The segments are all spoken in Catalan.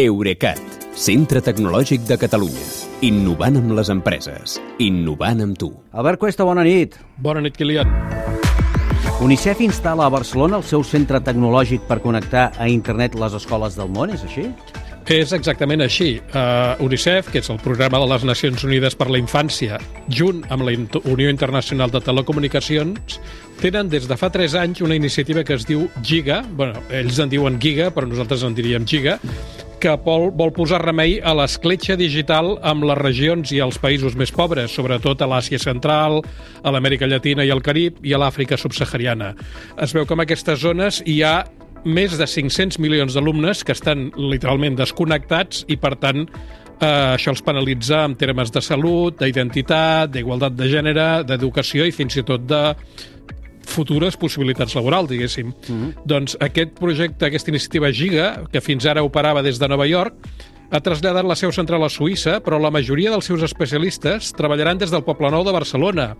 Eurecat, centre tecnològic de Catalunya. Innovant amb les empreses. Innovant amb tu. Albert Cuesta, bona nit. Bona nit, Kilian. UNICEF instal·la a Barcelona el seu centre tecnològic per connectar a internet les escoles del món, és així? És exactament així. Uh, UNICEF, que és el programa de les Nacions Unides per la Infància, junt amb la Unió Internacional de Telecomunicacions, tenen des de fa 3 anys una iniciativa que es diu GIGA, bueno, ells en diuen GIGA, però nosaltres en diríem GIGA, que vol, vol posar remei a l'escletxa digital amb les regions i els països més pobres, sobretot a l'Àsia Central, a l'Amèrica Llatina i al Carib i a l'Àfrica subsahariana. Es veu que en aquestes zones hi ha més de 500 milions d'alumnes que estan literalment desconnectats i, per tant, eh, això els penalitza en termes de salut, d'identitat, d'igualtat de gènere, d'educació i fins i tot de futures possibilitats laborals, diguéssim. Mm -hmm. Doncs aquest projecte, aquesta iniciativa Giga, que fins ara operava des de Nova York, ha traslladat la seu central a Suïssa, però la majoria dels seus especialistes treballaran des del Poble Nou de Barcelona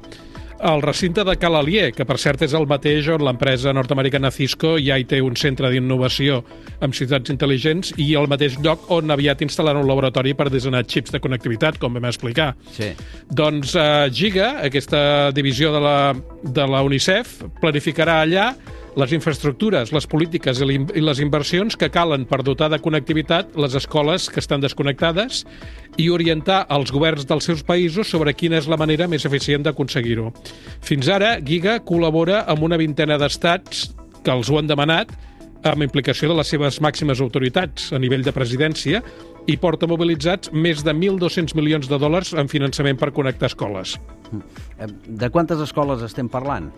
al recinte de Calalier, que per cert és el mateix on l'empresa nord-americana Cisco ja hi té un centre d'innovació amb ciutats intel·ligents i el mateix lloc on aviat instal·laran un laboratori per dissenyar xips de connectivitat, com vam explicar. Sí. Doncs uh, Giga, aquesta divisió de la, de la UNICEF, planificarà allà les infraestructures, les polítiques i les inversions que calen per dotar de connectivitat les escoles que estan desconnectades i orientar els governs dels seus països sobre quina és la manera més eficient d'aconseguir-ho. Fins ara, Giga col·labora amb una vintena d'estats que els ho han demanat amb implicació de les seves màximes autoritats a nivell de presidència i porta mobilitzats més de 1.200 milions de dòlars en finançament per connectar escoles. De quantes escoles estem parlant?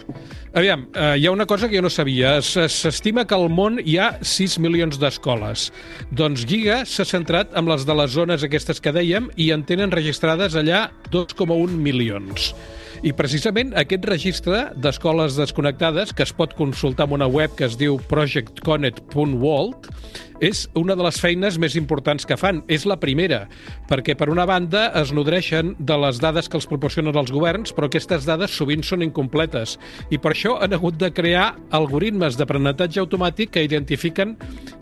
Aviam, eh, hi ha una cosa que jo no sabia. S'estima que al món hi ha 6 milions d'escoles. Doncs Giga s'ha centrat en les de les zones aquestes que dèiem i en tenen registrades allà 2,1 milions. I precisament aquest registre d'escoles desconnectades, que es pot consultar en una web que es diu projectconnect.world, és una de les feines més importants que fan. És la primera, perquè per una banda es nodreixen de les dades que els proporcionen els governs, però aquestes dades sovint són incompletes. I per això han hagut de crear algoritmes d'aprenentatge automàtic que identifiquen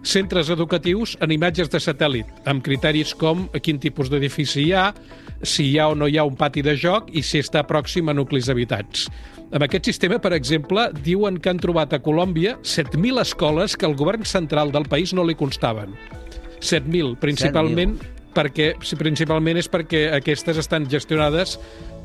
centres educatius en imatges de satèl·lit, amb criteris com quin tipus d'edifici hi ha, si hi ha o no hi ha un pati de joc i si està pròxim a nuclis habitats. Amb aquest sistema, per exemple, diuen que han trobat a Colòmbia 7.000 escoles que el govern central del país no li constaven. 7.000, principalment 7 perquè principalment és perquè aquestes estan gestionades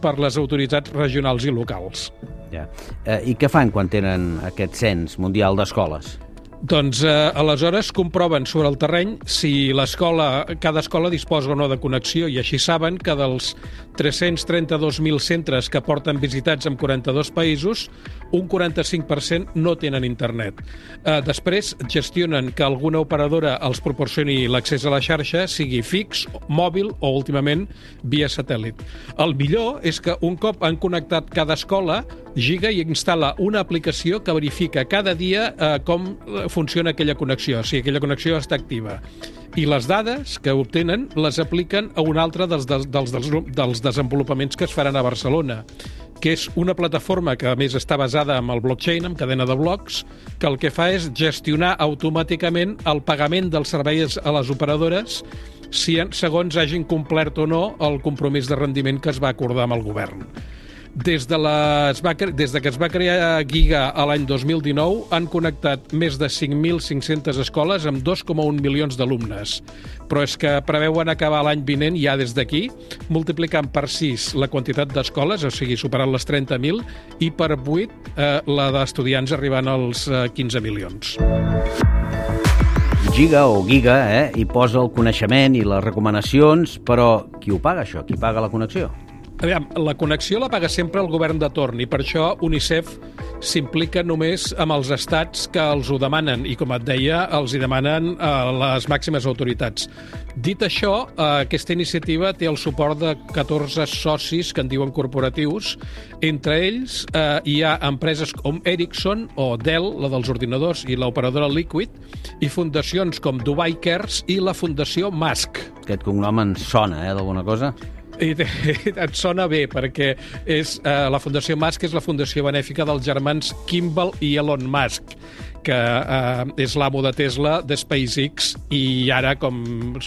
per les autoritats regionals i locals. Ja. Eh, I què fan quan tenen aquest cens mundial d'escoles? Doncs eh, aleshores comproven sobre el terreny si l'escola, cada escola disposa o no de connexió i així saben que dels 332.000 centres que porten visitats en 42 països, un 45% no tenen internet. Eh, després gestionen que alguna operadora els proporcioni l'accés a la xarxa, sigui fix, mòbil o últimament via satèl·lit. El millor és que un cop han connectat cada escola, Giga i instal·la una aplicació que verifica cada dia eh, com funciona aquella connexió, si aquella connexió està activa. I les dades que obtenen les apliquen a un altre dels, dels, dels, dels desenvolupaments que es faran a Barcelona que és una plataforma que a més està basada en el blockchain, en cadena de blocs, que el que fa és gestionar automàticament el pagament dels serveis a les operadores si segons hagin complert o no el compromís de rendiment que es va acordar amb el govern. Des de, la, es va, des de que es va crear Giga a l'any 2019, han connectat més de 5.500 escoles amb 2,1 milions d'alumnes. Però és que preveuen acabar l'any vinent, ja des d'aquí, multiplicant per 6 la quantitat d'escoles, o sigui, superant les 30.000, i per 8 eh, la d'estudiants arribant als eh, 15 milions. Giga o Giga, eh, hi posa el coneixement i les recomanacions, però qui ho paga, això? Qui paga la connexió? Aviam, la connexió la paga sempre el govern de torn i per això UNICEF s'implica només amb els estats que els ho demanen i, com et deia, els hi demanen eh, les màximes autoritats. Dit això, eh, aquesta iniciativa té el suport de 14 socis que en diuen corporatius. Entre ells eh, hi ha empreses com Ericsson o Dell, la dels ordinadors, i l'operadora Liquid, i fundacions com Dubai Cares i la Fundació Musk. Aquest cognom en sona, eh, d'alguna cosa? I et sona bé, perquè és, eh, la Fundació Musk és la fundació benèfica dels germans Kimball i Elon Musk, que eh, és l'amo de Tesla, de SpaceX i ara, com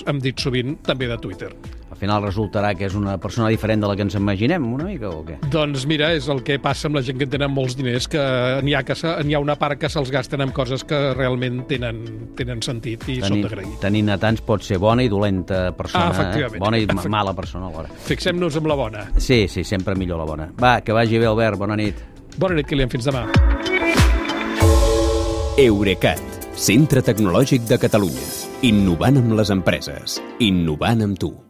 hem dit sovint, també de Twitter. Al final resultarà que és una persona diferent de la que ens imaginem, una mica, o què? Doncs mira, és el que passa amb la gent que tenen molts diners, que n'hi ha, que se, ha una part que se'ls gasten en coses que realment tenen, tenen sentit i són d'agrair. Tenint a tants pot ser bona i dolenta persona, Ah, efectivament. eh? bona i Efect- mala persona alhora. Fixem-nos amb la bona. Sí, sí, sempre millor la bona. Va, que vagi bé, Albert, bona nit. Bona nit, Kilian. Fins demà. Eurecat, centre tecnològic de Catalunya. Innovant amb les empreses. Innovant amb tu.